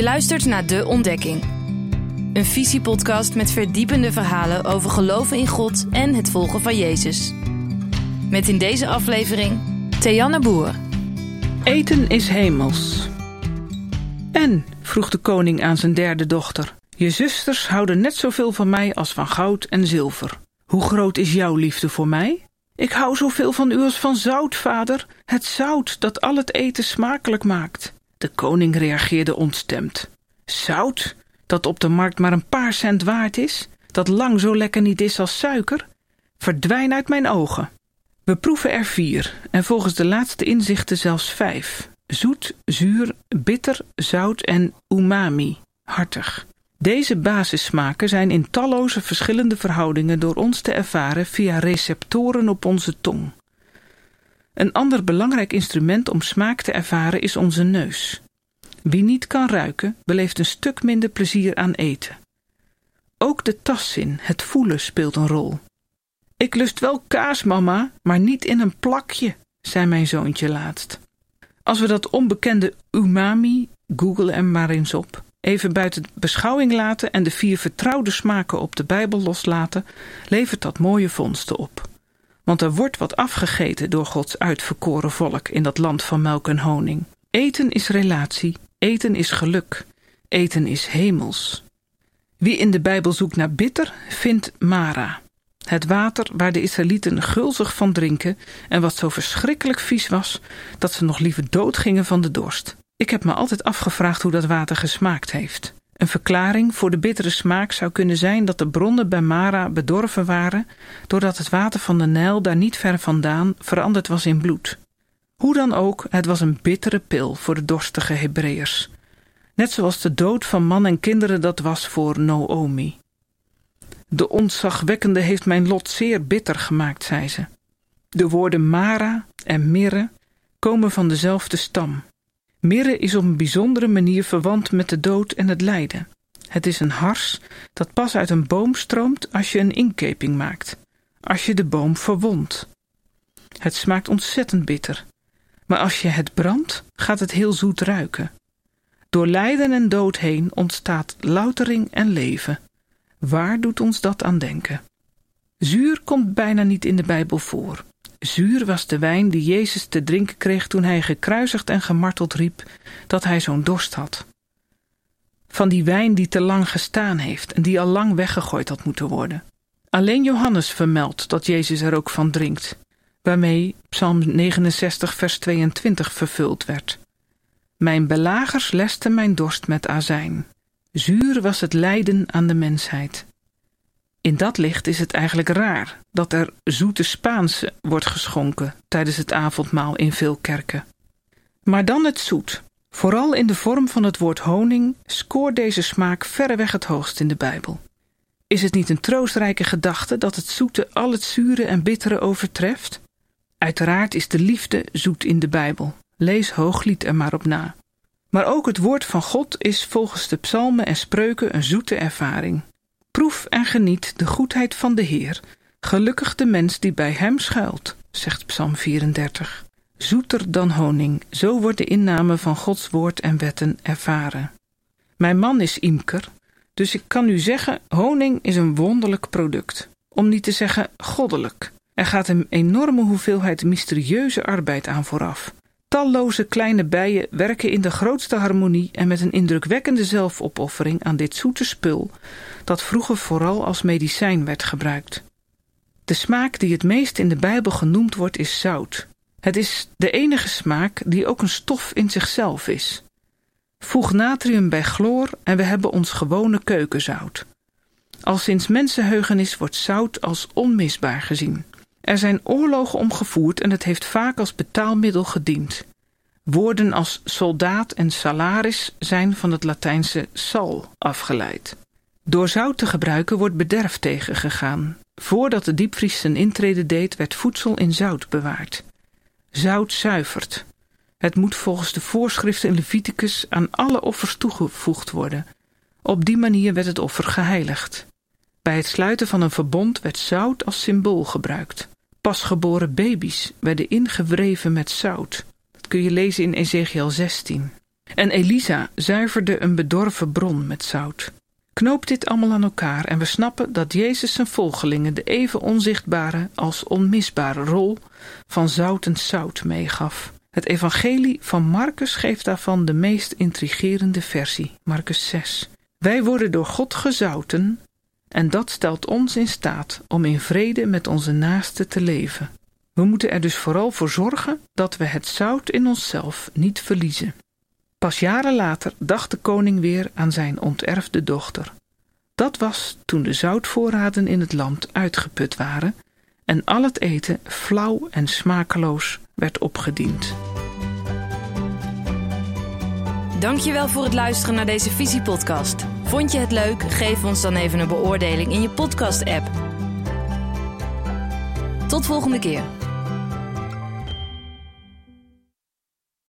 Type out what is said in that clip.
Je luistert naar De Ontdekking. Een visiepodcast met verdiepende verhalen over geloven in God en het volgen van Jezus. Met in deze aflevering Theanne Boer. Eten is hemels. En, vroeg de koning aan zijn derde dochter, je zusters houden net zoveel van mij als van goud en zilver. Hoe groot is jouw liefde voor mij? Ik hou zoveel van u als van zout, vader, het zout dat al het eten smakelijk maakt. De koning reageerde ontstemd. Zout, dat op de markt maar een paar cent waard is, dat lang zo lekker niet is als suiker, verdwijn uit mijn ogen. We proeven er vier, en volgens de laatste inzichten zelfs vijf. Zoet, zuur, bitter, zout en umami, hartig. Deze basissmaken zijn in talloze verschillende verhoudingen door ons te ervaren via receptoren op onze tong. Een ander belangrijk instrument om smaak te ervaren is onze neus. Wie niet kan ruiken, beleeft een stuk minder plezier aan eten. Ook de tastzin, het voelen, speelt een rol. Ik lust wel kaas, mama, maar niet in een plakje, zei mijn zoontje laatst. Als we dat onbekende umami, google er maar eens op, even buiten beschouwing laten en de vier vertrouwde smaken op de Bijbel loslaten, levert dat mooie vondsten op. Want er wordt wat afgegeten door Gods uitverkoren volk in dat land van melk en honing. Eten is relatie, eten is geluk, eten is hemels. Wie in de Bijbel zoekt naar bitter, vindt Mara. Het water waar de Israëlieten gulzig van drinken en wat zo verschrikkelijk vies was dat ze nog liever doodgingen van de dorst. Ik heb me altijd afgevraagd hoe dat water gesmaakt heeft. Een verklaring voor de bittere smaak zou kunnen zijn dat de bronnen bij Mara bedorven waren doordat het water van de Nijl daar niet ver vandaan veranderd was in bloed. Hoe dan ook, het was een bittere pil voor de dorstige Hebreërs. Net zoals de dood van man en kinderen dat was voor Noomi. De ontzagwekkende heeft mijn lot zeer bitter gemaakt, zei ze. De woorden Mara en Mirre komen van dezelfde stam. Mirre is op een bijzondere manier verwant met de dood en het lijden. Het is een hars dat pas uit een boom stroomt als je een inkeping maakt, als je de boom verwondt. Het smaakt ontzettend bitter, maar als je het brandt, gaat het heel zoet ruiken. Door lijden en dood heen ontstaat loutering en leven. Waar doet ons dat aan denken? Zuur komt bijna niet in de Bijbel voor. Zuur was de wijn die Jezus te drinken kreeg toen hij gekruisigd en gemarteld riep dat hij zo'n dorst had. Van die wijn die te lang gestaan heeft en die al lang weggegooid had moeten worden. Alleen Johannes vermeldt dat Jezus er ook van drinkt, waarmee Psalm 69 vers 22 vervuld werd. Mijn belagers lesten mijn dorst met azijn. Zuur was het lijden aan de mensheid. In dat licht is het eigenlijk raar dat er zoete Spaanse wordt geschonken tijdens het avondmaal in veel kerken. Maar dan het zoet. Vooral in de vorm van het woord honing scoort deze smaak verreweg het hoogst in de Bijbel. Is het niet een troostrijke gedachte dat het zoete al het zure en bittere overtreft? Uiteraard is de liefde zoet in de Bijbel. Lees Hooglied er maar op na. Maar ook het woord van God is volgens de psalmen en spreuken een zoete ervaring. Proef en geniet de goedheid van de Heer. Gelukkig de mens die bij hem schuilt, zegt Psalm 34. Zoeter dan honing, zo wordt de inname van Gods woord en wetten ervaren. Mijn man is imker, dus ik kan u zeggen: honing is een wonderlijk product. Om niet te zeggen goddelijk. Er gaat een enorme hoeveelheid mysterieuze arbeid aan vooraf. Talloze kleine bijen werken in de grootste harmonie en met een indrukwekkende zelfopoffering aan dit zoete spul, dat vroeger vooral als medicijn werd gebruikt. De smaak die het meest in de Bijbel genoemd wordt is zout. Het is de enige smaak die ook een stof in zichzelf is. Voeg natrium bij chloor en we hebben ons gewone keukenzout. Al sinds mensenheugenis wordt zout als onmisbaar gezien. Er zijn oorlogen omgevoerd en het heeft vaak als betaalmiddel gediend. Woorden als soldaat en salaris zijn van het Latijnse sal afgeleid. Door zout te gebruiken wordt bederf tegengegaan. Voordat de diepvries zijn intrede deed, werd voedsel in zout bewaard. Zout zuivert. Het moet volgens de voorschriften in Leviticus aan alle offers toegevoegd worden. Op die manier werd het offer geheiligd. Bij het sluiten van een verbond werd zout als symbool gebruikt. Pasgeboren baby's werden ingewreven met zout. Dat kun je lezen in Ezekiel 16. En Elisa zuiverde een bedorven bron met zout. Knoop dit allemaal aan elkaar en we snappen dat Jezus zijn volgelingen de even onzichtbare als onmisbare rol van zoutend zout meegaf. Het evangelie van Marcus geeft daarvan de meest intrigerende versie, Marcus 6. Wij worden door God gezouten en dat stelt ons in staat om in vrede met onze naasten te leven. We moeten er dus vooral voor zorgen dat we het zout in onszelf niet verliezen. Pas jaren later dacht de koning weer aan zijn onterfde dochter. Dat was toen de zoutvoorraden in het land uitgeput waren en al het eten flauw en smakeloos werd opgediend. Dankjewel voor het luisteren naar deze Visiepodcast. Vond je het leuk? Geef ons dan even een beoordeling in je podcast-app. Tot volgende keer.